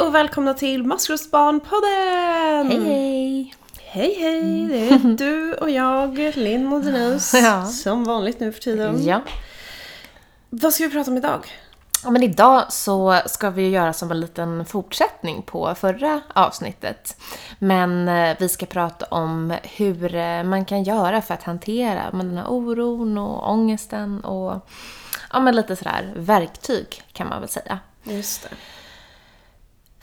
och välkomna till Maskrosbarnpodden! Hej hej! Hej hej! Det är du och jag, Linn och Denise, Ja. som vanligt nu för tiden. Ja. Vad ska vi prata om idag? ja, men idag så ska vi göra som en liten fortsättning på förra avsnittet. Men eh, vi ska prata om hur eh, man kan göra för att hantera med den här oron och ångesten och ja, men lite sådär verktyg kan man väl säga. Just det.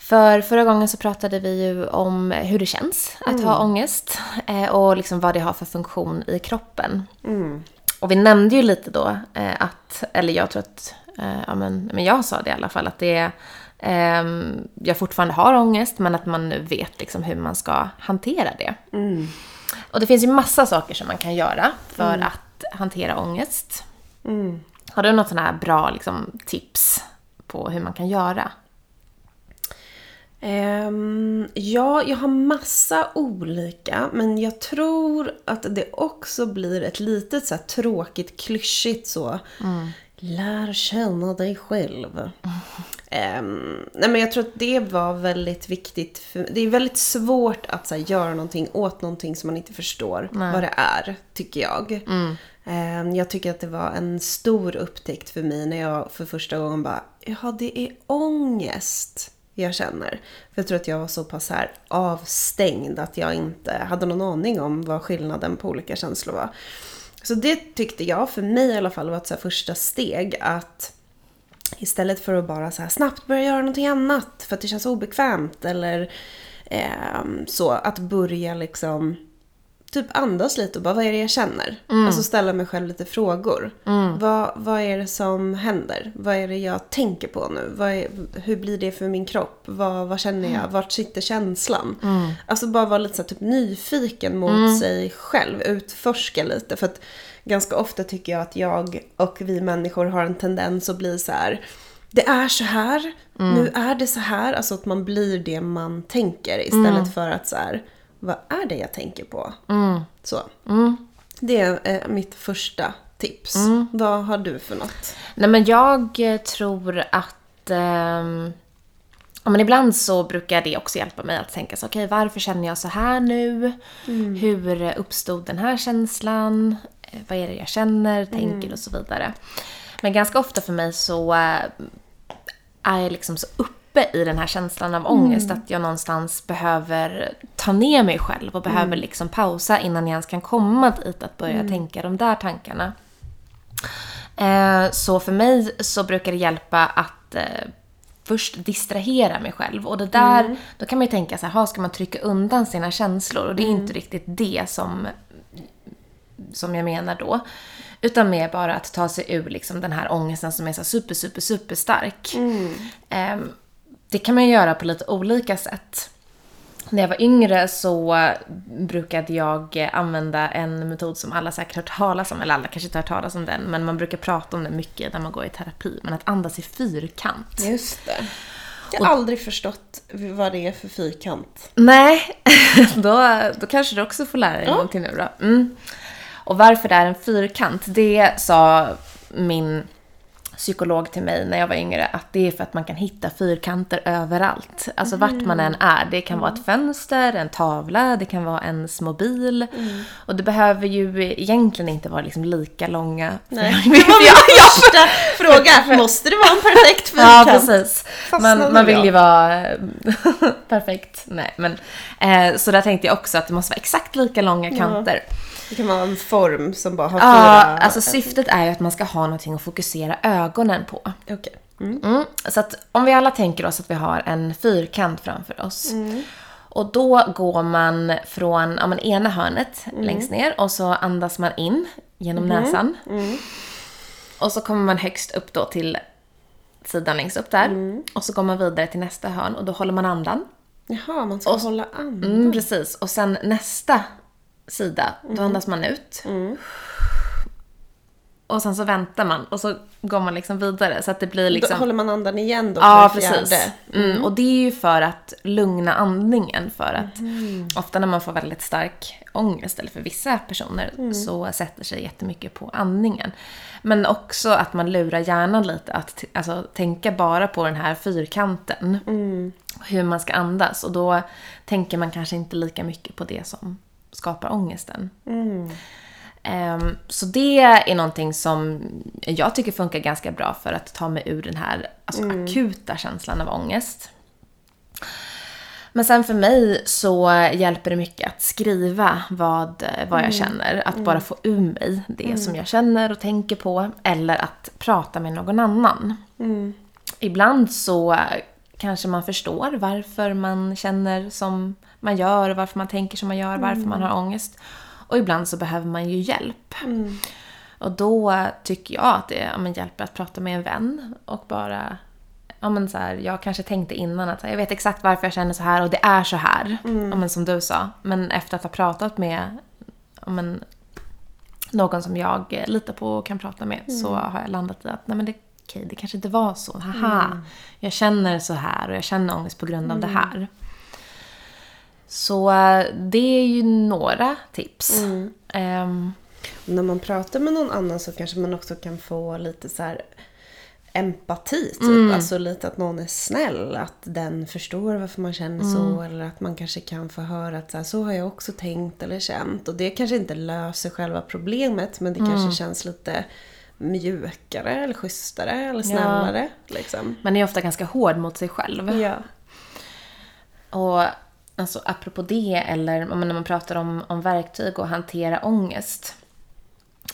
För förra gången så pratade vi ju om hur det känns att ha ångest eh, och liksom vad det har för funktion i kroppen. Och vi nämnde ju lite då eh, att, eller jag tror att, eh, ja men, men jag sa det i alla fall, att det är, ehm, jag fortfarande har ångest men att man nu vet liksom hur man ska hantera det. Och det finns ju massa saker som man kan göra för att hantera ångest. Har du något sån här bra liksom, tips på hur man kan göra? Ehm, ja, jag har massa olika, men jag tror att det också blir ett litet så tråkigt, klyschigt så. Lär känna dig själv. Ehm, nej men jag tror att det var väldigt viktigt. För, det är väldigt svårt att så här, göra någonting åt någonting som man inte förstår vad det är, tycker jag. Ehm, jag tycker att det var en stor upptäckt för mig när jag för första gången bara, ja det är ångest jag känner. För jag tror att jag var så pass här avstängd att jag inte hade någon aning om vad skillnaden på olika känslor var. Så det tyckte jag, för mig i alla fall, var ett så här första steg att istället för att bara så här snabbt börja göra någonting annat för att det känns obekvämt eller eh, så, att börja liksom typ andas lite och bara vad är det jag känner? Alltså ställa mig själv lite frågor. Vad, vad är det som händer? Vad är det jag tänker på nu? Vad är, hur blir det för min kropp? Vad, vad känner jag? Vart sitter känslan? Alltså bara vara lite så här, typ nyfiken mot sig själv. Utforska lite. För att ganska ofta tycker jag att jag och vi människor har en tendens att bli så här. Det är så här, nu är det så här. Alltså att man blir det man tänker istället för att så här, vad är det jag tänker på? Så. Det är eh, mitt första tips. Vad har du för något? Nej men jag eh, tror att... ja, men ibland så brukar det också hjälpa mig att tänka så okej varför känner jag så här nu? Hur uppstod den här känslan? Eh, Vad är det jag känner, tänker och så vidare. Men ganska ofta för mig så eh, är jag liksom så uppe i den här känslan av ångest att jag någonstans behöver ta ner mig själv och behöver liksom pausa innan jag ens kan komma dit att börja tänka de där tankarna. Eh, så för mig så brukar det hjälpa att eh, först distrahera mig själv. Och det där, då kan man ju tänka så här, "Ha, ska man trycka undan sina känslor? Och det är inte riktigt det som, som jag menar då. Utan mer bara att ta sig ur liksom den här ångesten som är så super, super, super stark. Eh, det kan man göra på lite olika sätt. När jag var yngre så brukade jag använda en metod som alla säkert hört talas om, eller alla kanske inte hört talas om den, men man brukar prata om den mycket när man går i terapi. Men att andas i fyrkant. Just det. Jag har aldrig förstått vad det är för fyrkant. Nej, då, då kanske du också får lära dig någonting nu då. Mm. Och varför det är en fyrkant, det sa min psykolog till mig när jag var yngre att det är för att man kan hitta fyrkanter överallt. Alltså vart man än är. Det kan vara ett fönster, en tavla, det kan vara ens mobil. Och det behöver ju egentligen inte vara liksom lika långa. Nej. Ja, Det var min första fråga. Måste det vara en perfekt Ja, fyrkant? precis. Fastnade Man, man vill ju vara perfekt. Nej, men, eh, så där tänkte jag också att det måste vara exakt lika långa kanter. Det kan vara en form som bara har Ja, fyra... alltså syftet är ju att man ska ha någonting att fokusera ögonen på. Okej. Mm. Mm. Så att om vi alla tänker oss att vi har en fyrkant framför oss. Och då går man från ja, men ena hörnet längst ner och så andas man in genom näsan. Och så kommer man högst upp då till sidan längst upp där. Och så går man vidare till nästa hörn och då håller man andan. Jaha, man ska hålla andan. Mm, precis. Och sen nästa sida, då andas man ut. Och sen så väntar man och så går man liksom vidare så att det blir liksom... Då håller man andan igen då Ja, precis. Mm, och det är ju för att lugna andningen. För att ofta när man får väldigt stark ångest, eller för vissa personer, så sätter sig jättemycket på andningen. Men också att man lurar hjärnan lite att alltså, tänka bara på den här fyrkanten. Hur man ska andas. Och då tänker man kanske inte lika mycket på det som skapar ångesten. Ehm, Så det är någonting som jag tycker funkar ganska bra för att ta mig ur den här alltså, akuta känslan av ångest. Men sen för mig så hjälper det mycket att skriva vad, vad jag känner. Att bara få ur mig det som jag känner och tänker på. Eller att prata med någon annan. Ibland så kanske man förstår varför man känner som man gör, varför man tänker som man gör, varför man har ångest. Och ibland så behöver man ju hjälp. Och då tycker jag att det ja, men hjälper att prata med en vän och bara... Ja, men så här, jag kanske tänkte innan att här, jag vet exakt varför jag känner så här och det är så här. Ja, men som du sa. Men efter att ha pratat med ja, men, någon som jag litar på och kan prata med så har jag landat i att nej men det, okej, det kanske inte var så. Haha, jag känner så här och jag känner ångest på grund av det här. Så eh, det är ju några tips. Ehm, Och när man pratar med någon annan så kanske man också kan få lite så här empati. Typ. Mm. Alltså lite att någon är snäll. Att den förstår varför man känner Mm. så. Eller att man kanske kan få höra att så, här, så har jag också tänkt eller känt. Och det kanske inte löser själva problemet. Men det Mm. kanske känns lite mjukare eller schysstare eller snällare. Liksom. man är ofta ganska hård mot sig själv. Ja. Och alltså, apropå det, eller ja, när man pratar om, om verktyg och hantera ångest.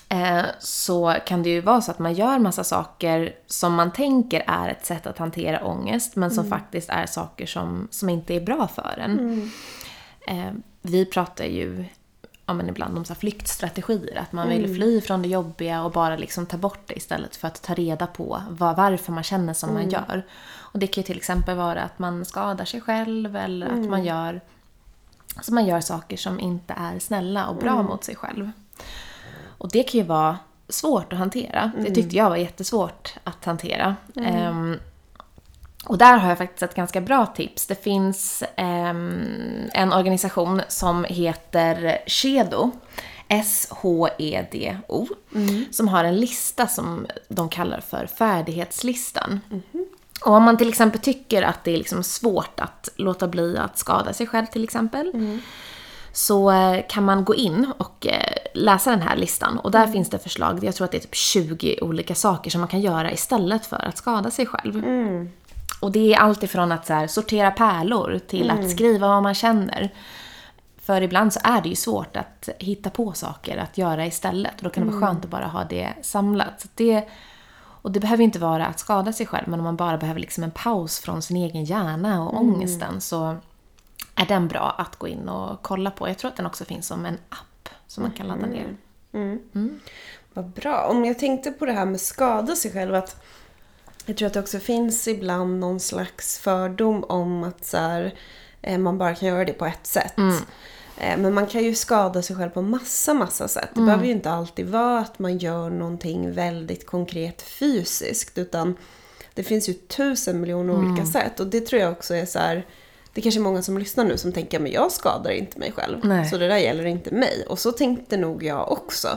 Eh, så kan det ju vara så att man gör massa saker som man tänker är ett sätt att hantera ångest, men som faktiskt är saker som, som inte är bra för en. Eh, vi pratar ju ja, men ibland om så flyktstrategier, att man vill fly från det jobbiga och bara liksom ta bort det istället för att ta reda på vad, varför man känner som man gör. Och det kan ju till exempel vara att man skadar sig själv eller att man gör, alltså man gör saker som inte är snälla och bra mot sig själv. Och det kan ju vara svårt att hantera. Det tyckte jag var jättesvårt att hantera. Ehm, och där har jag faktiskt ett ganska bra tips. Det finns ehm, en organisation som heter Shedo. S-H-E-D-O. Som har en lista som de kallar för färdighetslistan. Och om man till exempel tycker att det är liksom svårt att låta bli att skada sig själv till exempel. Så eh, kan man gå in och eh, läsa den här listan. Och där finns det förslag, jag tror att det är typ 20 olika saker som man kan göra istället för att skada sig själv. Och det är allt ifrån att så här, sortera pärlor till att skriva vad man känner. För ibland så är det ju svårt att hitta på saker att göra istället. Och då kan det vara skönt att bara ha det samlat. Så det, och det behöver inte vara att skada sig själv, men om man bara behöver liksom en paus från sin egen hjärna och ångesten så är den bra att gå in och kolla på. Jag tror att den också finns som en app som man kan ladda ner. Vad bra. Om jag tänkte på det här med skada sig själv. Att jag tror att det också finns ibland någon slags fördom om att så här, eh, man bara kan göra det på ett sätt. Eh, Men man kan ju skada sig själv på massa, massa sätt. Det behöver ju inte alltid vara att man gör någonting väldigt konkret fysiskt. Utan det finns ju tusen miljoner olika sätt. Och det tror jag också är så här. Det kanske är många som lyssnar nu som tänker men jag skadar inte mig själv. Nej. Så det där gäller inte mig. Och så tänkte nog jag också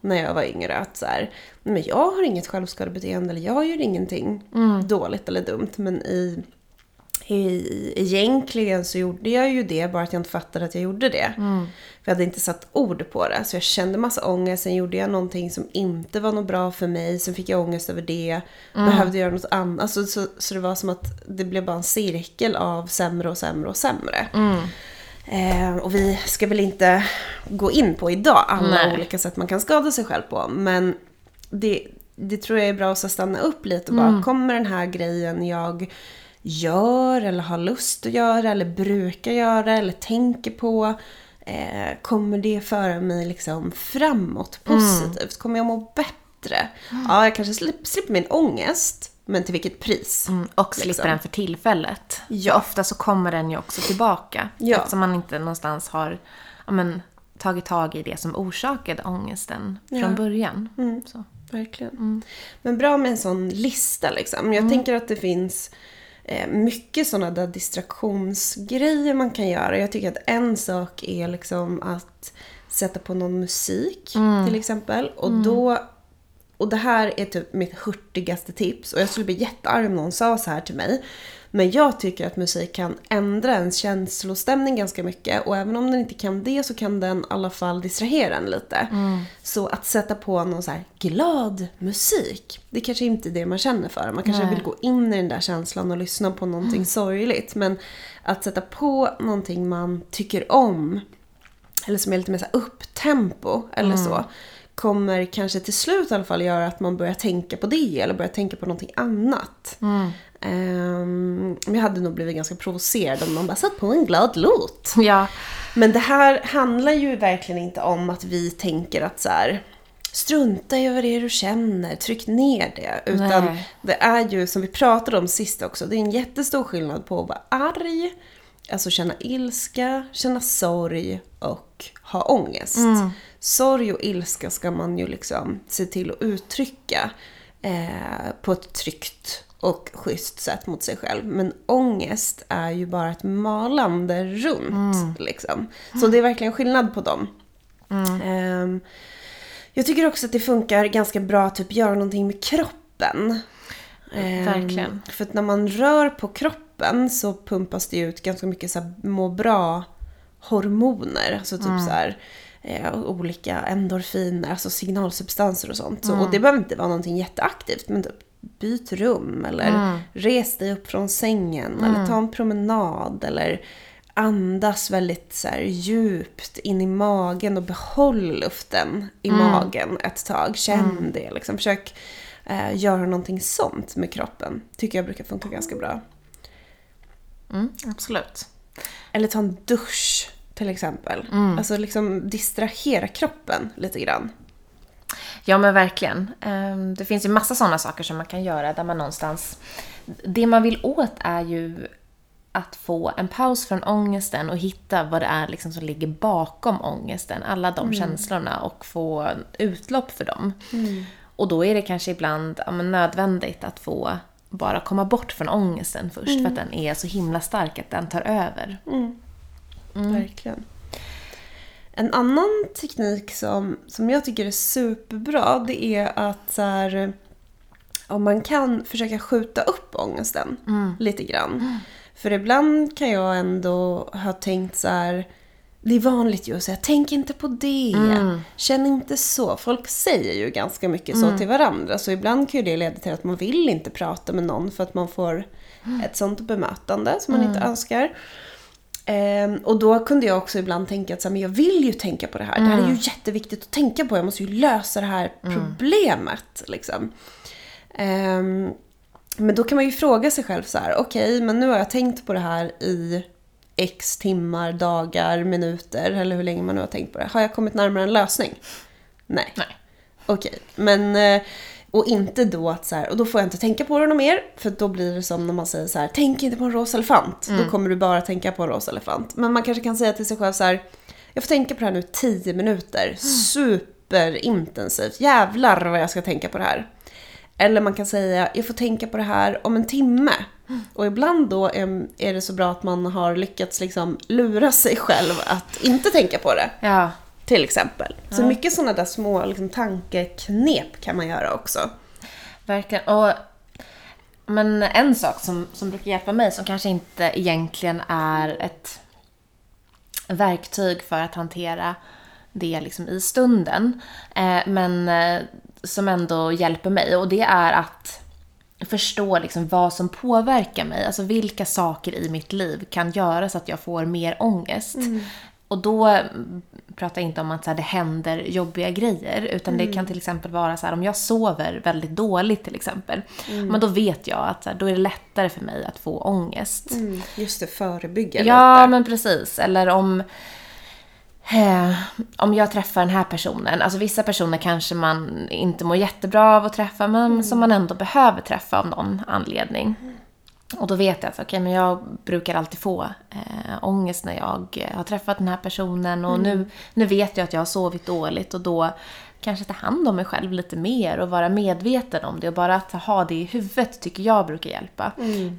när jag var yngre. Att så här, men jag har inget självskadebeteende eller jag gör ingenting dåligt eller dumt. Men i, egentligen så gjorde jag ju det, bara att jag inte fattade att jag gjorde det. För jag hade inte satt ord på det. Så jag kände massa ångest, sen gjorde jag någonting som inte var något bra för mig. Sen fick jag ångest över det. Behövde göra något annat. Alltså, så, så det var som att det blev bara en cirkel av sämre och sämre och sämre. Eh, och vi ska väl inte gå in på idag alla Nej. olika sätt man kan skada sig själv på. Men det, det tror jag är bra att stanna upp lite och bara, kommer den här grejen jag gör eller har lust att göra eller brukar göra eller tänker på. Eh, kommer det föra mig liksom framåt positivt? Kommer jag må bättre? Ja, jag kanske slipper, slipper min ångest. Men till vilket pris? Mm, och slipper Liksom. den för tillfället. Ja. Ofta så kommer den ju också tillbaka. Ja. Eftersom man inte någonstans har ja, men, tagit tag i det som orsakade ångesten Ja. från början. Så. Verkligen. Men bra med en sån lista liksom. Jag tänker att det finns mycket sådana där distraktionsgrejer man kan göra. Jag tycker att en sak är liksom att sätta på någon musik till exempel. Och då och det här är typ mitt hurtigaste tips. Och jag skulle bli jättearg om någon sa så här till mig. Men jag tycker att musik kan ändra ens känslostämning ganska mycket. Och även om den inte kan det så kan den i alla fall distrahera en lite. Så att sätta på någon så här glad musik. Det kanske inte är det man känner för. Man kanske Nej. vill gå in i den där känslan och lyssna på någonting sorgligt. Men att sätta på någonting man tycker om eller som är lite mer så upptempo eller så kommer kanske till slut i alla fall göra att man börjar tänka på det eller börjar tänka på någonting annat. Ehm, men jag hade nog blivit ganska provocerad om någon bara satt på en glad låt. Ja. Men det här handlar ju verkligen inte om att vi tänker att så här, strunta i vad det är du känner, tryck ner det. Utan Nej. det är ju, som vi pratade om sist också, det är en jättestor skillnad på att vara arg, alltså känna ilska, känna sorg och ha ångest. Sorg och ilska ska man ju liksom se till att uttrycka eh, på ett tryggt och schysst sätt mot sig själv. Men ångest är ju bara ett malande runt. Liksom. Så det är verkligen skillnad på dem. Ehm, jag tycker också att det funkar ganska bra att typ göra någonting med kroppen. Ehm, Verkligen. För att när man rör på kroppen så pumpas det ut ganska mycket så här må bra hormoner. Alltså typ så här eh, olika endorfiner, alltså signalsubstanser och sånt. Så, och det behöver inte vara någonting jätteaktivt. Men typ byt rum eller res dig upp från sängen eller ta en promenad eller andas väldigt så här, djupt in i magen och behåll luften i magen ett tag. Känn det liksom. Försök eh, göra någonting sånt med kroppen. Tycker jag brukar funka ganska bra. Mm, absolut. Eller ta en dusch till exempel. Alltså liksom distrahera kroppen lite grann. Ja men verkligen. Ehm, Det finns ju massa sådana saker som man kan göra där man någonstans... Det man vill åt är ju att få en paus från ångesten och hitta vad det är liksom som ligger bakom ångesten. Alla de känslorna och få utlopp för dem. Och då är det kanske ibland ja, nödvändigt att få bara komma bort från ångesten först för att den är så himla stark att den tar över. Verkligen. En annan teknik som, som jag tycker är superbra det är att så här, om man kan försöka skjuta upp ångesten lite grann. För ibland kan jag ändå ha tänkt så här. Det är vanligt ju att säga tänk inte på det. Känn inte så. Folk säger ju ganska mycket så till varandra. Så ibland kan ju det leda till att man vill inte prata med någon för att man får ett sånt bemötande som man inte önskar. Ehm, och då kunde jag också ibland tänka att så här, men jag vill ju tänka på det här. Det här är ju jätteviktigt att tänka på. Jag måste ju lösa det här problemet. Liksom. Ehm, men då kan man ju fråga sig själv så här, okej, men nu har jag tänkt på det här i x timmar, dagar, minuter eller hur länge man nu har tänkt på det. Har jag kommit närmare en lösning? Nej. Nej. Okej, men... Och inte då att så här, och då får jag inte tänka på det något mer. För då blir det som när man säger så här, tänk inte på en rosa elefant. Då kommer du bara tänka på en rosa elefant. Men man kanske kan säga till sig själv så här, jag får tänka på det här nu i 10 minuter. Superintensivt. Jävlar vad jag ska tänka på det här. Eller man kan säga, jag får tänka på det här om en timme. Och ibland då är, är det så bra att man har lyckats liksom lura sig själv att inte tänka på det. Ja, Till exempel. Så mycket sådana där små liksom, tankeknep kan man göra också. Verkligen. Och, men en sak som, som brukar hjälpa mig, som kanske inte egentligen är ett verktyg för att hantera det liksom i stunden, eh, men eh, som ändå hjälper mig. Och det är att förstå liksom vad som påverkar mig. Alltså vilka saker i mitt liv kan göra så att jag får mer ångest. Och då mm, pratar jag inte om att så här, det händer jobbiga grejer. Utan det kan till exempel vara så här om jag sover väldigt dåligt till exempel. Men då vet jag att så här, då är det lättare för mig att få ångest. Just det, förebygga Ja, lite. men precis. Eller om, eh, om jag träffar den här personen. Alltså vissa personer kanske man inte mår jättebra av att träffa, men som man ändå behöver träffa av någon anledning. Och då vet jag att okay, men jag brukar alltid få eh, ångest när jag har träffat den här personen. Och nu, nu vet jag att jag har sovit dåligt och då kanske ta hand om mig själv lite mer och vara medveten om det. Och bara att ha det i huvudet tycker jag brukar hjälpa.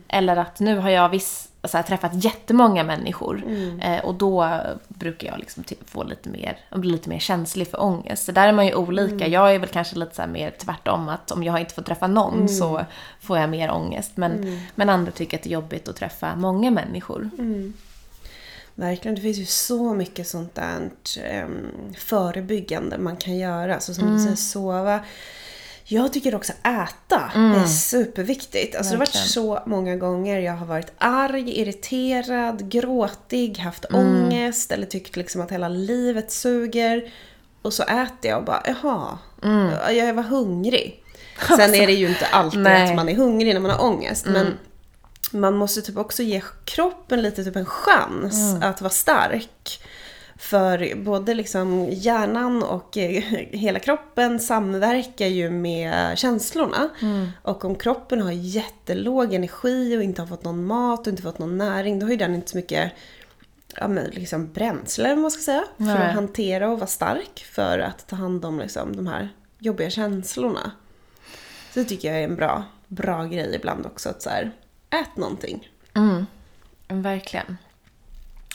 Eller att nu har jag viss, jag har träffat jättemånga människor eh, och då brukar jag liksom ty- få lite mer, bli lite mer känslig för ångest. Så där är man ju olika. Jag är väl kanske lite så här mer tvärtom att om jag inte får träffa någon så får jag mer ångest. Men, men andra tycker att det är jobbigt att träffa många människor. Verkligen, det finns ju så mycket sånt där um, förebyggande man kan göra. Så som du säger, sova. Jag tycker också äta är superviktigt. Alltså det har varit så många gånger jag har varit arg, irriterad, gråtig, haft ångest eller tyckt liksom att hela livet suger. Och så äter jag och bara, jaha, jag var hungrig. Sen är det ju inte alltid Nej. att man är hungrig när man har ångest. Men man måste typ också ge kroppen lite typ en chans att vara stark. För både liksom hjärnan och eh, hela kroppen samverkar ju med känslorna. Och om kroppen har jättelåg energi och inte har fått någon mat och inte fått någon näring, då har ju den inte så mycket ja, men liksom bränsle, man ska säga, för Nej. att hantera och vara stark för att ta hand om liksom, de här jobbiga känslorna. Så det tycker jag är en bra, bra grej ibland också. Att så här, ät någonting. Mm, verkligen.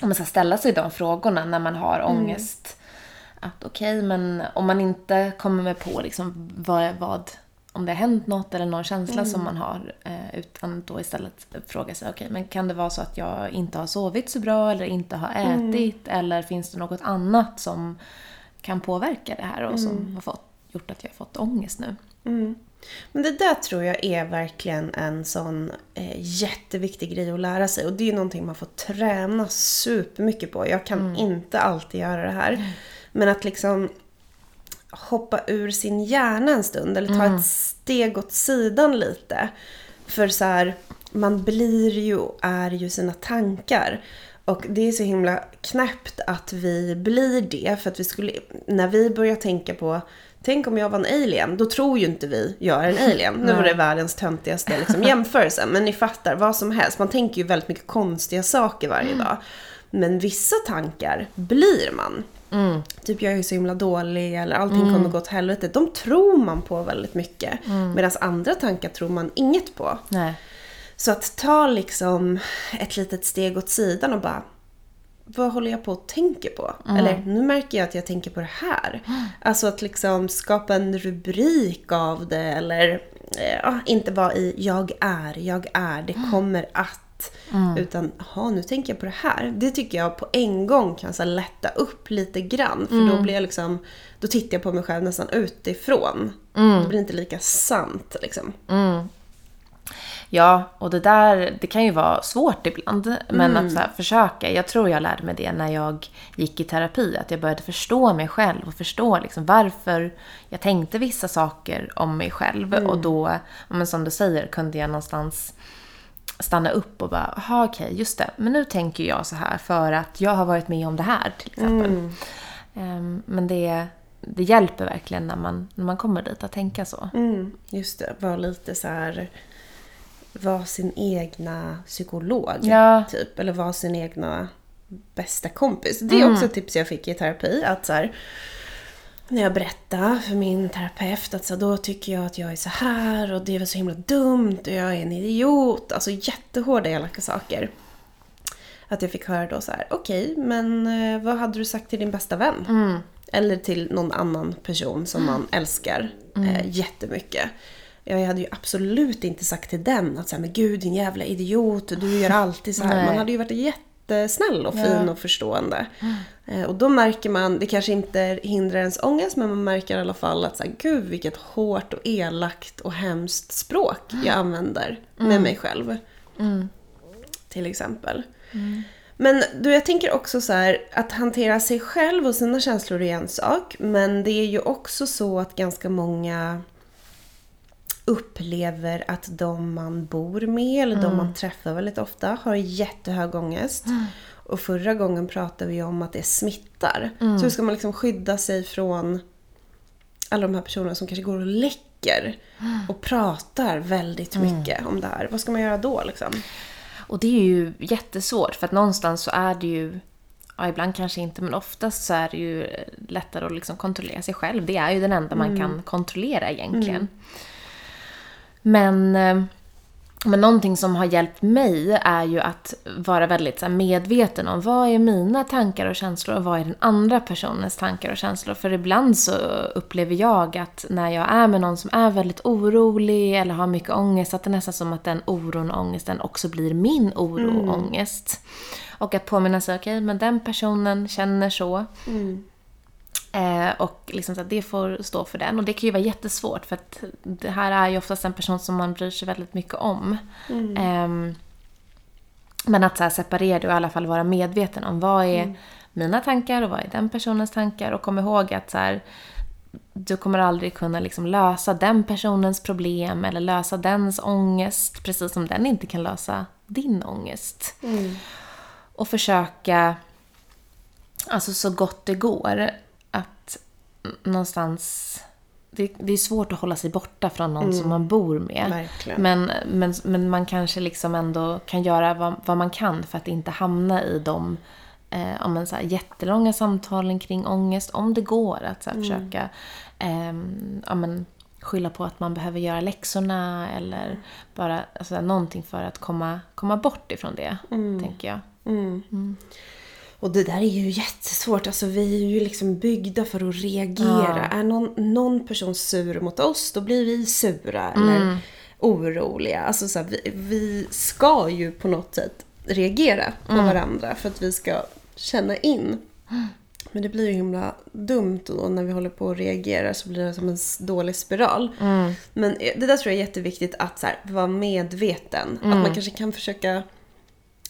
Om man ska ställa sig de frågorna när man har ångest. Att okej, men om man inte kommer med på liksom vad, vad om det har hänt något eller någon känsla som man har. Eh, utan då istället fråga sig, okej, men kan det vara så att jag inte har sovit så bra eller inte har ätit? Eller finns det något annat som kan påverka det här och som har fått, gjort att jag har fått ångest nu? Men det där tror jag är verkligen en sån eh, jätteviktig grej att lära sig. Och det är någonting man får träna supermycket på. Jag kan inte alltid göra det här. Men att liksom hoppa ur sin hjärna en stund eller ta ett steg åt sidan lite. För så här, man blir ju och är ju sina tankar. Och det är så himla knäppt att vi blir det. För att vi skulle, när vi börjar tänka på Tänk om jag var en alien, då tror ju inte vi jag är en alien. Nu var det världens töntigaste liksom, jämförelse, men ni fattar, vad som helst. Man tänker ju väldigt mycket konstiga saker varje dag. Men vissa tankar blir man. Typ jag är så himla dålig eller allting kommer gå åt helvete. De tror man på väldigt mycket. Medan andra tankar tror man inget på. Nej. Så att ta liksom ett litet steg åt sidan och bara vad håller jag på att tänka på? Eller nu märker jag att jag tänker på det här. Alltså att liksom skapa en rubrik av det eller eh, ja, inte vara i jag är, jag är, det kommer att. Utan, ha nu tänker jag på det här. Det tycker jag på en gång kan så lätta upp lite grann. För då blir jag liksom, då tittar jag på mig själv nästan utifrån. Det blir inte lika sant liksom. Ja, och det där det kan ju vara svårt ibland. Men att så här, försöka. Jag tror jag lärde mig det när jag gick i terapi. Att jag började förstå mig själv och förstå liksom varför jag tänkte vissa saker om mig själv. Och då, men som du säger, kunde jag någonstans stanna upp och bara, jaha okej, just det. Men nu tänker jag så här för att jag har varit med om det här till exempel. Ehm, men det, det hjälper verkligen när man, när man kommer dit att tänka så. Mm, just det, vara lite så här vara sin egna psykolog. Ja. Typ, eller vara sin egna bästa kompis. Det är också ett tips jag fick i terapi. Att så här, när jag berättade för min terapeut att så här, då tycker jag att jag är så här och det är väl så himla dumt och jag är en idiot. Alltså jättehårda elaka saker. Att jag fick höra då så här, okej, men eh, vad hade du sagt till din bästa vän? Eller till någon annan person som man älskar eh, jättemycket. Jag hade ju absolut inte sagt till den att här, men gud din jävla idiot, du gör alltid så här. Nej. Man hade ju varit jättesnäll och fin och förstående. Eh, och då märker man, det kanske inte hindrar ens ångest, men man märker i alla fall att så här, gud vilket hårt och elakt och hemskt språk jag använder med mig själv. Till exempel. Men du, jag tänker också så här, att hantera sig själv och sina känslor är en sak. Men det är ju också så att ganska många upplever att de man bor med eller de man träffar väldigt ofta har jättehög ångest. Och förra gången pratade vi om att det smittar. Så hur ska man liksom skydda sig från alla de här personerna som kanske går och läcker böcker och pratar väldigt mycket om det här. Vad ska man göra då liksom? Och det är ju jättesvårt för att någonstans så är det ju Ja, ibland kanske inte, men oftast så är det ju lättare att liksom kontrollera sig själv. Det är ju den enda man kan kontrollera egentligen. Men, eh, men någonting som har hjälpt mig är ju att vara väldigt här, medveten om vad är mina tankar och känslor och vad är den andra personens tankar och känslor. För ibland så upplever jag att när jag är med någon som är väldigt orolig eller har mycket ångest, att det är nästan som att den oron och ångesten också blir min oro och ångest. Och att påminna sig, okej, men den personen känner så. Eh, och liksom så det får stå för den. Och det kan ju vara jättesvårt för att det här är ju oftast en person som man bryr sig väldigt mycket om. Ehm, men att så separera det och i alla fall vara medveten om vad är mina tankar och vad är den personens tankar. Och kom ihåg att så här, du kommer aldrig kunna liksom lösa den personens problem eller lösa dens ångest. Precis som den inte kan lösa din ångest. Och försöka, alltså så gott det går, någonstans... Det, det är svårt att hålla sig borta från någon som man bor med. Verkligen. Men, men, men man kanske liksom ändå kan göra vad, vad man kan för att inte hamna i de eh, men så här, jättelånga samtalen kring ångest. Om det går att så här, försöka ehm, ja, men, skylla på att man behöver göra läxorna eller bara alltså, någonting för att komma, komma bort ifrån det, tänker jag. Och det där är ju jättesvårt. Alltså vi är ju liksom byggda för att reagera. Är någon, någon person sur mot oss, då blir vi sura eller oroliga. Alltså så här, vi, vi ska ju på något sätt reagera på varandra för att vi ska känna in. Men det blir ju himla dumt då när vi håller på att reagera så blir det som en dålig spiral. Men eh, det där tror jag är jätteviktigt att så här, vara medveten. Att man kanske kan försöka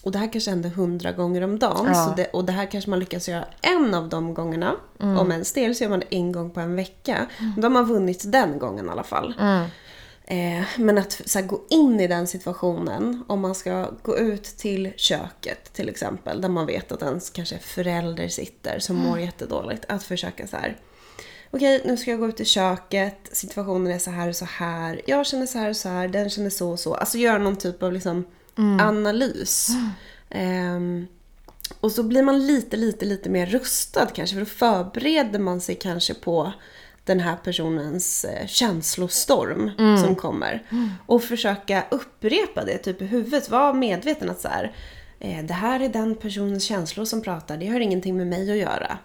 och det här kanske händer hundra gånger om dagen. Ja. Det, och det här kanske man lyckas göra en av de gångerna. Om ens del så gör man det en gång på en vecka. Då har man vunnit den gången i alla fall. Eh, men att så här, gå in i den situationen, om man ska gå ut till köket till exempel, där man vet att ens kanske förälder sitter som mår jättedåligt. Att försöka så här. Okej, nu ska jag gå ut i köket, situationen är så här och så här. Jag känner så här och så här, den känner så och så. Alltså göra någon typ av liksom analys. Ehm, och så blir man lite, lite, lite mer rustad kanske. För då förbereder man sig kanske på den här personens eh, känslostorm som kommer. Och försöka upprepa det typ i huvudet. Var medveten att så här, eh, det här är den personens känslor som pratar. Det har ingenting med mig att göra.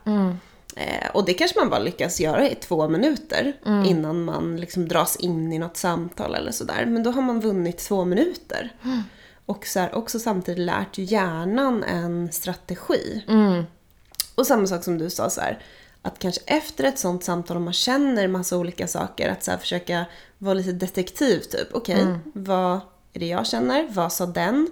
Eh, och det kanske man bara lyckas göra i två minuter innan man liksom dras in i något samtal eller sådär. Men då har man vunnit två minuter. Och så här, också samtidigt lärt hjärnan en strategi. Och samma sak som du sa så här, att kanske efter ett sånt samtal om man känner massa olika saker, att så här, försöka vara lite detektiv typ. Okej, vad är det jag känner? Vad sa den?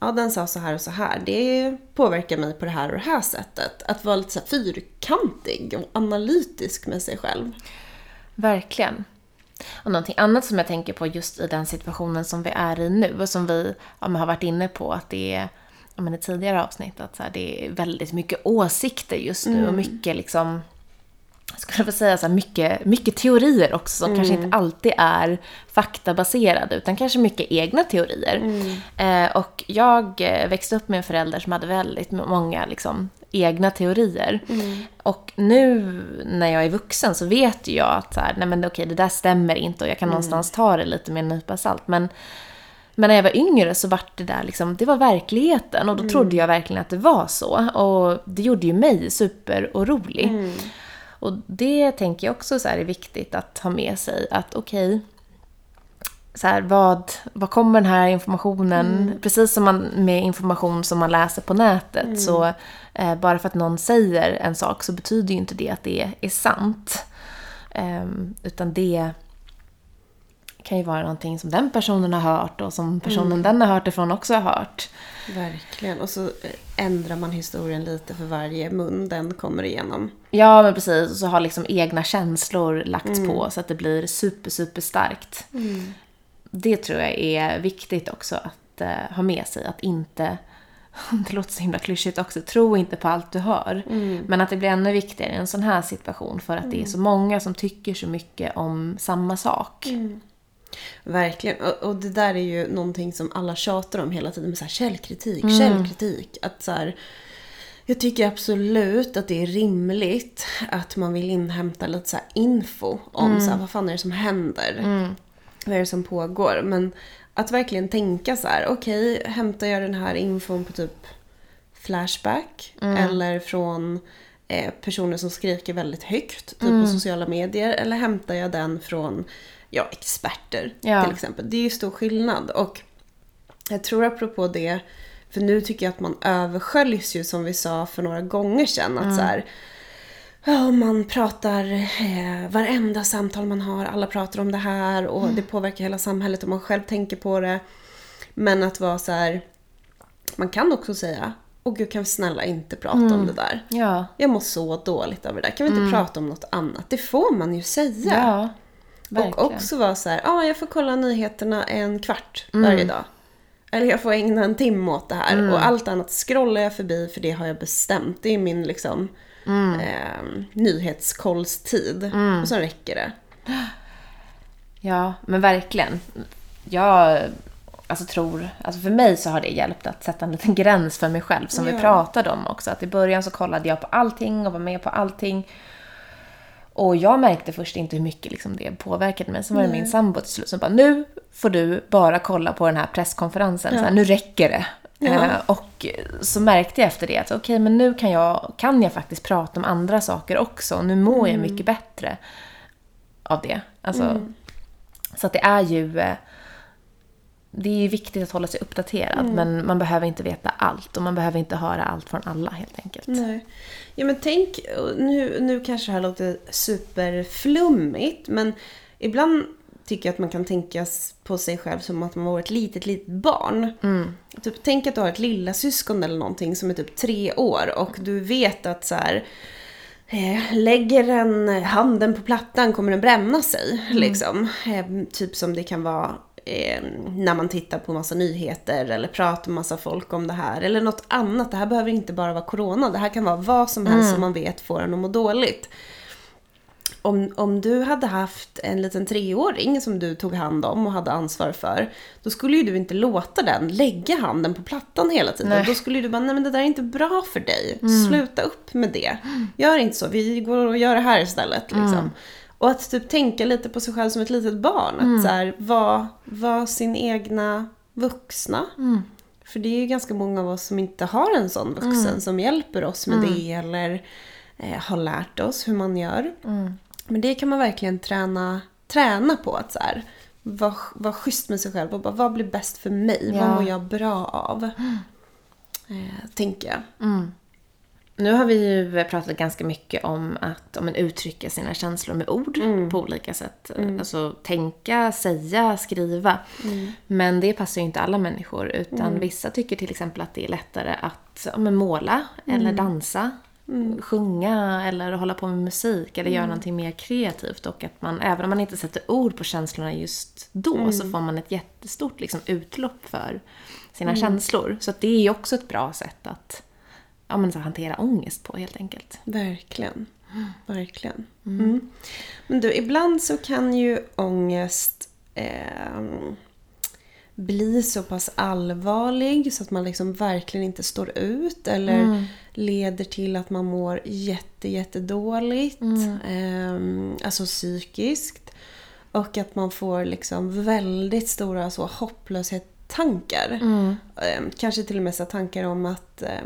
Ja, den sa så här och så här. Det påverkar mig på det här och det här sättet. Att vara lite så här fyrkantig och analytisk med sig själv. Verkligen. Och någonting annat som jag tänker på just i den situationen som vi är i nu och som vi ja, har varit inne på att det är ja, men i tidigare avsnitt att så här, det är väldigt mycket åsikter just nu och mycket liksom skulle vilja säga så här, mycket, mycket teorier också som kanske inte alltid är faktabaserade utan kanske mycket egna teorier. Eh, och jag eh, växte upp med en förälder som hade väldigt många liksom, egna teorier. Och nu när jag är vuxen så vet jag att så här, nej men okej, det där stämmer inte och jag kan någonstans ta det lite med en nypa salt. Men, men när jag var yngre så var det där liksom, det var verkligheten och då trodde jag verkligen att det var så. Och det gjorde ju mig superorolig. Och det tänker jag också så är viktigt att ha med sig att okej, så här, vad, vad kommer den här informationen, precis som man, med information som man läser på nätet, så eh, bara för att någon säger en sak så betyder ju inte det att det är sant. Ehm, utan det kan ju vara någonting som den personen har hört och som personen den har hört ifrån också har hört. Verkligen. Och så eh, ändrar man historien lite för varje mun den kommer igenom. Ja, men precis. Och så har liksom egna känslor lagts på så att det blir super, super starkt. Det tror jag är viktigt också att eh, ha med sig. Att inte det låter så himla klyschigt också, tro inte på allt du hör. Men att det blir ännu viktigare i en sån här situation för att det är så många som tycker så mycket om samma sak. Verkligen. Och, och det där är ju någonting som alla tjatar om hela tiden med så här källkritik, källkritik. Att så här, jag tycker absolut att det är rimligt att man vill inhämta lite så info om så här, vad fan är det som händer. Vad är det som pågår. Men att verkligen tänka så här, okej, hämtar jag den här infon på typ Flashback eller från eh, personer som skriker väldigt högt, typ på sociala medier. Eller hämtar jag den från ja, experter Ja. till exempel. Det är ju stor skillnad. Och jag tror apropå det, för nu tycker jag att man översköljs ju som vi sa för några gånger sedan. Att så här, ja, man pratar, eh, varenda samtal man har, alla pratar om det här och det påverkar hela samhället och man själv tänker på det. Men att vara så här, man kan också säga, åh gud kan vi snälla inte prata om det där. Ja. Jag mår så dåligt över det där. Kan vi inte prata om något annat? Det får man ju säga. Ja. Verkligen. Och också vara så här, ja jag får kolla nyheterna en kvart Mm. varje dag. Eller jag får ägna en timme åt det här. Mm. Och allt annat scrollar jag förbi för det har jag bestämt. Det är min liksom Mm. eh, nyhetskollstid. Och sen räcker det. Ja, men verkligen. Jag alltså, tror, alltså för mig så har det hjälpt att sätta en liten gräns för mig själv som vi Ja. pratade om också. Att i början så kollade jag på allting och var med på allting. Och jag märkte först inte hur mycket liksom det påverkade mig. Sen var det min sambo till slut som bara, nu får du bara kolla på den här presskonferensen. Så här, nu räcker det. Ja. Eh, och så märkte jag efter det att okej, men nu kan jag, kan jag faktiskt prata om andra saker också. Nu mår jag mycket bättre av det. Alltså, Så att det är ju... eh, Det är ju viktigt att hålla sig uppdaterad, men man behöver inte veta allt och man behöver inte höra allt från alla helt enkelt. Nej. Ja men tänk, nu, nu kanske det här låter superflummigt men ibland tycker jag att man kan tänka på sig själv som att man var ett litet, litet barn. Typ, tänk att du har ett lilla syskon eller någonting som är typ tre år och du vet att så här, eh, lägger den handen på plattan kommer den bränna sig. Liksom. Eh, typ som det kan vara eh, när man tittar på massa nyheter eller pratar med massa folk om det här. Eller något annat. Det här behöver inte bara vara corona. Det här kan vara vad som helst som man vet får en att må dåligt. Om, om du hade haft en liten treåring som du tog hand om och hade ansvar för. Då skulle ju du inte låta den lägga handen på plattan hela tiden. Nej. Då skulle du bara, nej men det där är inte bra för dig. Sluta upp med det. Gör inte så, vi går och gör det här istället. Liksom. Och att typ tänka lite på sig själv som ett litet barn. Att så här, vara var sin egna vuxna. För det är ju ganska många av oss som inte har en sån vuxen som hjälper oss med det eller eh, har lärt oss hur man gör. Men det kan man verkligen träna, träna på. att så här, vara, vara schysst med sig själv och bara, vad blir bäst för mig? Ja. Vad mår jag bra av? Eh, tänker jag. Nu har vi ju pratat ganska mycket om att om man uttrycker sina känslor med ord på olika sätt. Alltså tänka, säga, skriva. Men det passar ju inte alla människor utan vissa tycker till exempel att det är lättare att ja, men måla eller dansa. Sjunga eller hålla på med musik eller göra någonting mer kreativt. Och att man, även om man inte sätter ord på känslorna just då, så får man ett jättestort liksom, utlopp för sina känslor. Så det är ju också ett bra sätt att ja, men så hantera ångest på helt enkelt. Verkligen. Verkligen. Mm. Men du, ibland så kan ju ångest eh, bli så pass allvarlig så att man liksom verkligen inte står ut eller leder till att man mår jätte, jättedåligt. Eh, alltså psykiskt. Och att man får liksom väldigt stora så hopplöshetstankar. Eh, kanske till och med så tankar om att eh,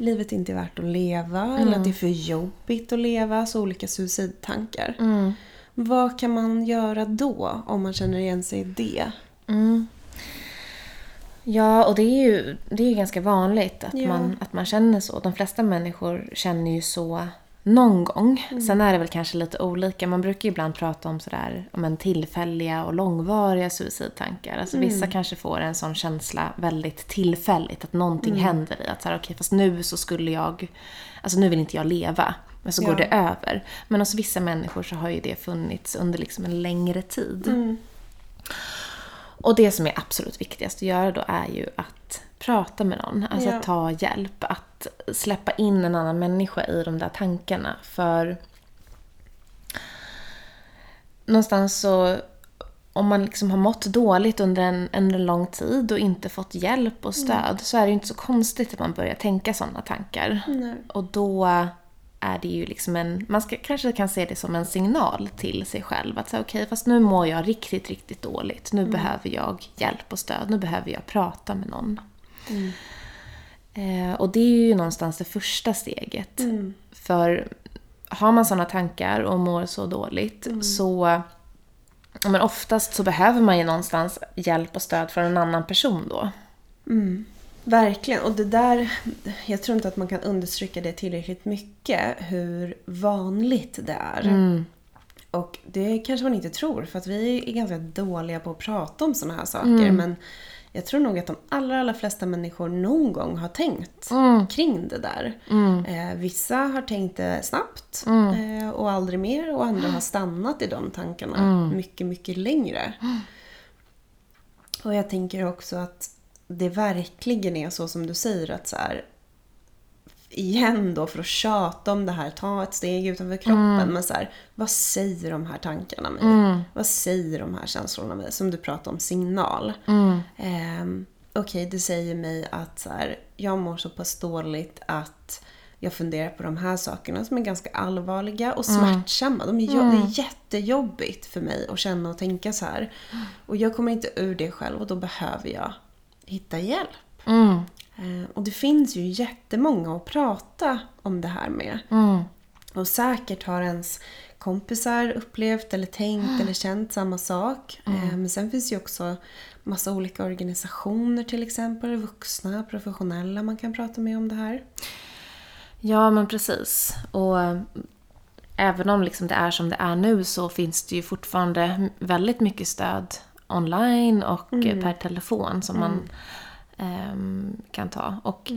livet inte är värt att leva eller att det är för jobbigt att leva. Så olika suicidtankar. Vad kan man göra då om man känner igen sig i det? Ja, och det är ju, det är ju ganska vanligt att, Ja. man, att man känner så. De flesta människor känner ju så någon gång. Sen är det väl kanske lite olika. Man brukar ibland prata om sådär, om en tillfälliga och långvariga suicidtankar. Alltså vissa kanske får en sån känsla väldigt tillfälligt, att någonting händer i. Att såhär, okej, fast nu så skulle jag, alltså nu vill inte jag leva. Men så Ja. går det över. Men hos vissa människor så har ju det funnits under liksom en längre tid. Och det som är absolut viktigast att göra då är ju att prata med någon. Alltså Ja. ta hjälp. Att släppa in en annan människa i de där tankarna. För någonstans så om man liksom har mått dåligt under en, en lång tid och inte fått hjälp och stöd så är det ju inte så konstigt att man börjar tänka sådana tankar. Nej. Och då är det ju liksom en... Man ska, kanske kan se det som en signal till sig själv. Att säga okej, fast nu mår jag riktigt, riktigt dåligt. Nu behöver jag hjälp och stöd. Nu behöver jag prata med någon. Eh, och det är ju någonstans det första steget. För har man sådana tankar och mår så dåligt så... ja, Men oftast så behöver man ju någonstans hjälp och stöd från en annan person då. Verkligen. Och det där, jag tror inte att man kan understryka det tillräckligt mycket, hur vanligt det är. Och det kanske man inte tror, för att vi är ganska dåliga på att prata om sådana här saker. Men jag tror nog att de allra, allra flesta människor någon gång har tänkt kring det där. Eh, vissa har tänkt det snabbt eh, och aldrig mer och andra har stannat i de tankarna mycket, mycket längre. Och jag tänker också att det verkligen är så som du säger att så här, igen då för att tjata om det här, ta ett steg utanför kroppen. Men så här, vad säger de här tankarna mig? Vad säger de här känslorna mig? Som du pratade om, signal. Ehm, Okej, det säger mig att så här, jag mår så pass dåligt att jag funderar på de här sakerna som är ganska allvarliga och smärtsamma. De är jo- Det är jättejobbigt för mig att känna och tänka så här. Och jag kommer inte ur det själv och då behöver jag hitta hjälp. Mm. Eh, Och det finns ju jättemånga att prata om det här med. Mm. Och säkert har ens kompisar upplevt eller tänkt eller känt samma sak. Eh, Men sen finns ju också massa olika organisationer till exempel. Vuxna, professionella man kan prata med om det här. Ja, men precis. Och eh, även om liksom det är som det är nu så finns det ju fortfarande väldigt mycket stöd online och eh, per telefon som man ehm, kan ta. Och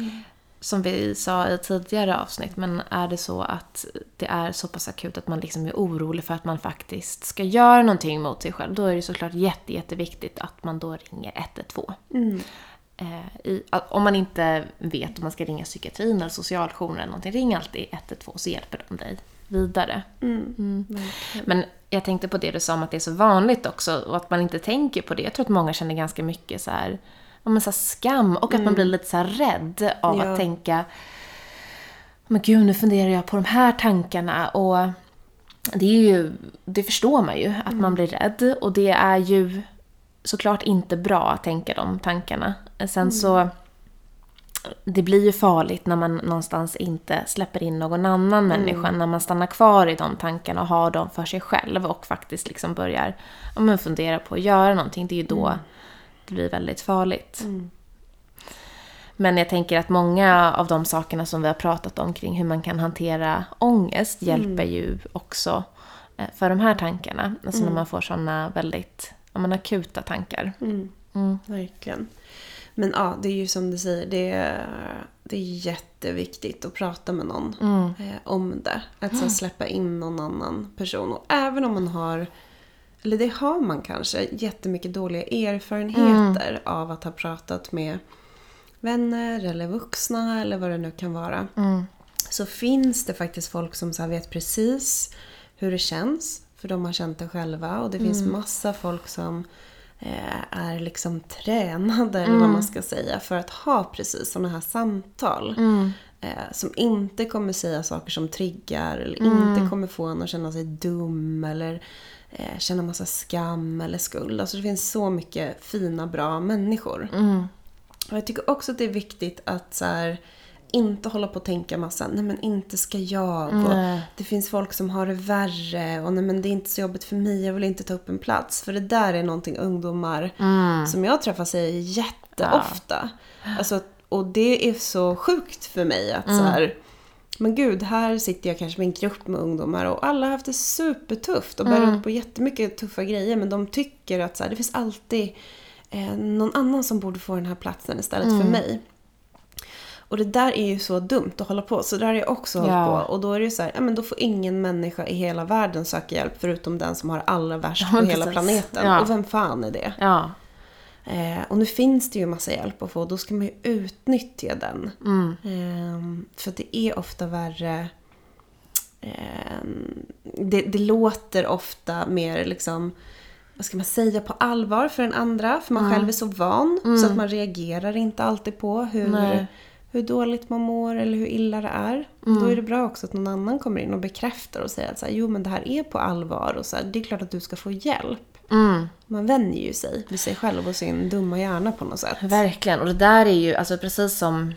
som vi sa i tidigare avsnitt, men är det så att det är så pass akut att man liksom är orolig för att man faktiskt ska göra någonting mot sig själv, då är det såklart jätte, jätteviktigt att man då ringer 112. Eh, i, om man inte vet om man ska ringa psykiatrin eller socialjouren eller någonting, ring alltid 112 så hjälper de dig vidare. Mm. Men jag tänkte på det du sa om att det är så vanligt också och att man inte tänker på det. Jag tror att många känner ganska mycket så här, men så här skam och att man blir lite så här rädd av Ja. att tänka men gud, nu funderar jag på de här tankarna. Och det är ju, det förstår man ju att man blir rädd. Och det är ju såklart inte bra att tänka de tankarna. Sen så, det blir ju farligt när man någonstans inte släpper in någon annan människa, när man stannar kvar i de tankarna och har dem för sig själv och faktiskt liksom börjar ja, men fundera på att göra någonting. Det är ju då det blir väldigt farligt. Men jag tänker att många av de sakerna som vi har pratat om kring hur man kan hantera ångest hjälper ju också eh, för de här tankarna. Alltså när man får sådana väldigt ja, men akuta tankar. Mm. Verkligen. Men ja, det är ju som du säger, det är, det är jätteviktigt att prata med någon eh, om det. Att så, släppa in någon annan person. Och även om man har, eller det har man kanske, jättemycket dåliga erfarenheter av att ha pratat med vänner eller vuxna eller vad det nu kan vara. Så finns det faktiskt folk som så vet precis hur det känns. För de har känt det själva. Och det finns massa folk som eh, är liksom tränade, eller vad man ska säga, för att ha precis sådana här samtal. Eh, som inte kommer säga saker som triggar, eller inte kommer få en att känna sig dum, eller eh, känna massa skam eller skuld. Alltså det finns så mycket fina, bra människor. Och jag tycker också att det är viktigt att så här, inte hålla på och tänka massa, nej men inte ska jag. Och Nej. det finns folk som har det värre och nej men det är inte så jobbigt för mig, jag vill inte ta upp en plats. För det där är någonting ungdomar som jag träffar säger jätteofta. Alltså, och det är så sjukt för mig att så här, men gud, här sitter jag kanske med en grupp med ungdomar och alla har haft det supertufft och bär ut på jättemycket tuffa grejer. Men de tycker att så här, det finns alltid eh, någon annan som borde få den här platsen istället för mig. Och det där är ju så dumt att hålla på. Så där har jag också hållit Ja. på. Och då är det ju så här, ja men då får ingen människa i hela världen söka hjälp förutom den som har allra värst Ja, på hela precis. planeten. Ja. Och vem fan är det? Ja. Eh, och nu finns det ju massa hjälp att få. Då ska man ju utnyttja den. Eh, för det är ofta värre. Eh, det, det låter ofta mer liksom vad ska man säga, på allvar för den andra. För man själv är så van. Så att man reagerar inte alltid på hur, Nej. hur dåligt man mår eller hur illa det är. Då är det bra också att någon annan kommer in och bekräftar och säger att så här, jo men det här är på allvar. Och så här, det är klart att du ska få hjälp. Mm. Man vänjer ju sig vid sig själv och sin dumma hjärna på något sätt. Verkligen. Och det där är ju, alltså precis som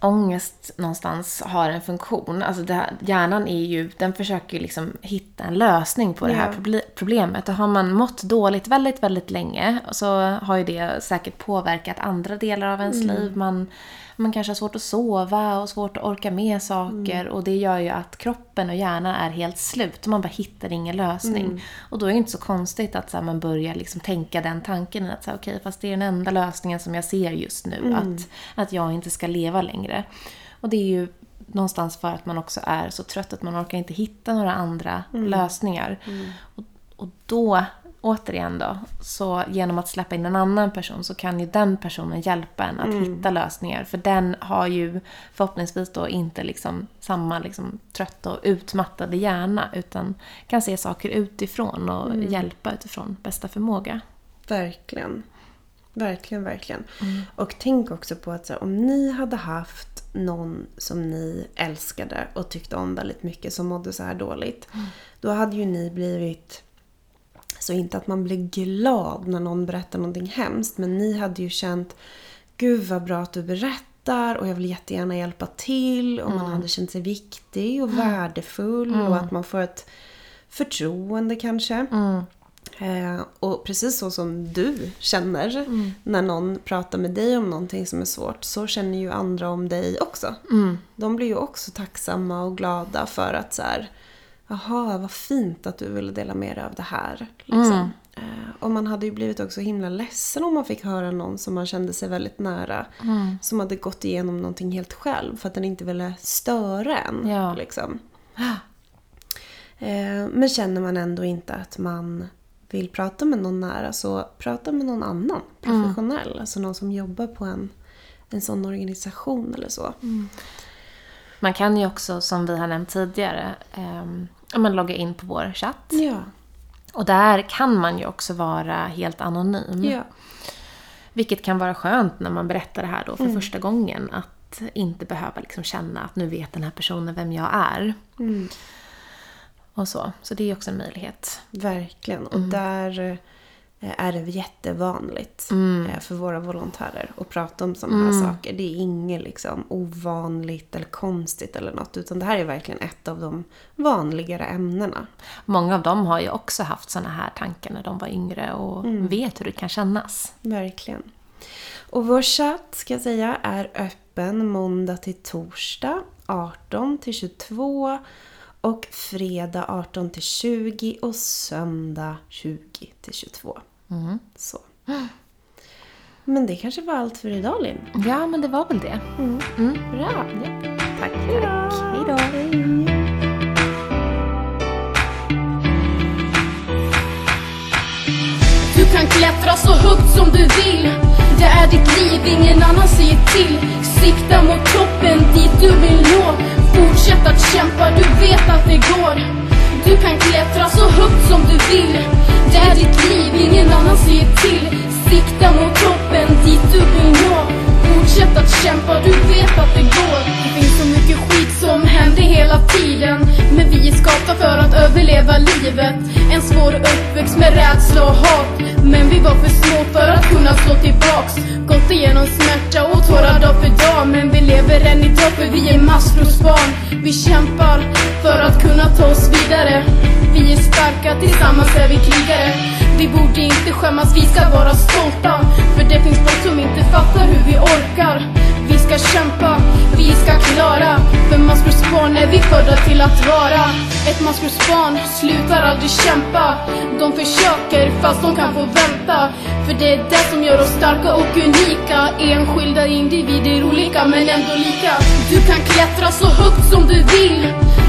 ångest någonstans har en funktion. Alltså här, hjärnan är ju, den försöker ju liksom hitta en lösning på det här Ja. proble- problemet. Och har man mått dåligt väldigt, väldigt länge så har ju det säkert påverkat andra delar av ens liv. Man, man kanske har svårt att sova och svårt att orka med saker. Och det gör ju att kroppen och hjärnan är helt slut. Man bara hittar ingen lösning. Och då är det inte så konstigt att så här, man börjar liksom tänka den tanken. Att så här, okej, fast det är den enda lösningen som jag ser just nu. Att, att jag inte ska leva längre. Och det är ju någonstans för att man också är så trött att man orkar inte hitta några andra lösningar. Och, och då, återigen då, så genom att släppa in en annan person så kan ju den personen hjälpa en att hitta lösningar. För den har ju förhoppningsvis då inte liksom samma liksom trött och utmattade hjärna utan kan se saker utifrån och hjälpa utifrån bästa förmåga. Verkligen. Verkligen, verkligen. Och tänk också på att här, om ni hade haft någon som ni älskade och tyckte om väldigt mycket som mådde så här dåligt. Då hade ju ni blivit så inte att man blir glad när någon berättar någonting hemskt. Men ni hade ju känt Gud vad bra att du berättar och jag vill jättegärna hjälpa till. Och man hade känt sig viktig och värdefull. Och att man får ett förtroende kanske. Eh, och precis så som du känner när någon pratar med dig om någonting som är svårt så känner ju andra om dig också. De blir ju också tacksamma och glada för att så här, jaha vad fint att du ville dela med dig av det här. Liksom. Eh, och man hade ju blivit också himla ledsen om man fick höra någon som man kände sig väldigt nära. Som hade gått igenom någonting helt själv för att den inte ville störa en. Ja. Liksom. Eh, Men känner man ändå inte att man vill prata med någon nära så prata med någon annan professionell. Alltså någon som jobbar på en, en sån organisation eller så. Man kan ju också, som vi har nämnt tidigare, ja, men logga in på vår chatt. Ja. Och där kan man ju också vara helt anonym. ja. Vilket kan vara skönt när man berättar det här då för första gången. Att inte behöva liksom känna att nu vet den här personen vem jag är. Och så. Så det är också en möjlighet. Verkligen. Och där eh, är det jättevanligt eh, för våra volontärer att prata om sådana här saker. Det är inget liksom ovanligt eller konstigt eller något. Utan det här är verkligen ett av de vanligare ämnena. Många av dem har ju också haft såna här tankar när de var yngre och vet hur det kan kännas. Verkligen. Och vår chatt ska jag säga är öppen måndag till torsdag 18 till 22 och fredag 18 till 20 och söndag 20 till 22. Så. Men det kanske var allt för idag Linn. Ja, men det var väl det. Bra! Tack, tack. Hej då. Du kan klättra så högt som du vill Det är ditt liv, ingen annan säger till Sikta mot toppen, dit du vill nå Fortsätt att kämpa, du vet att det går Du kan klättra så högt som du vill ditt liv, ingen annan säger till. Sikta mot toppen, dit du vill nå. Fortsätt att kämpa, du vet att det går. Det finns så mycket skit som händer hela tiden. Men vi är skapta för att överleva livet. En svår uppväxt med rädsla och hat. Men vi var för små för att kunna slå tillbaks. Gått igenom smärta och tårar dag för dag. Men vi lever än idag för vi är maskrosbarn Vi kämpar för att kunna ta oss vidare. Vi är starka, tillsammans är vi krigare. Vi borde inte skämmas, vi ska vara stolta. För det finns folk som inte fattar hur vi orkar. Vi ska kämpa, vi ska klara. För maskrosbarn är vi födda till att vara. Ett maskrosbarn slutar aldrig kämpa. De försöker fast de kan få vänta. För det är det som gör oss starka och unika. Enskilda individer olika men ändå lika. Du kan klättra så högt som du vill.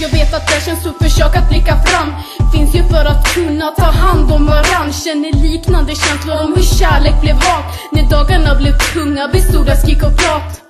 Jag vet att det känns så försök att blicka fram. Finns ju för att kunna ta hand om varann. Känner liknande känslor om hur kärlek blev hat När dagarna blev tunga bestod av skrik och prat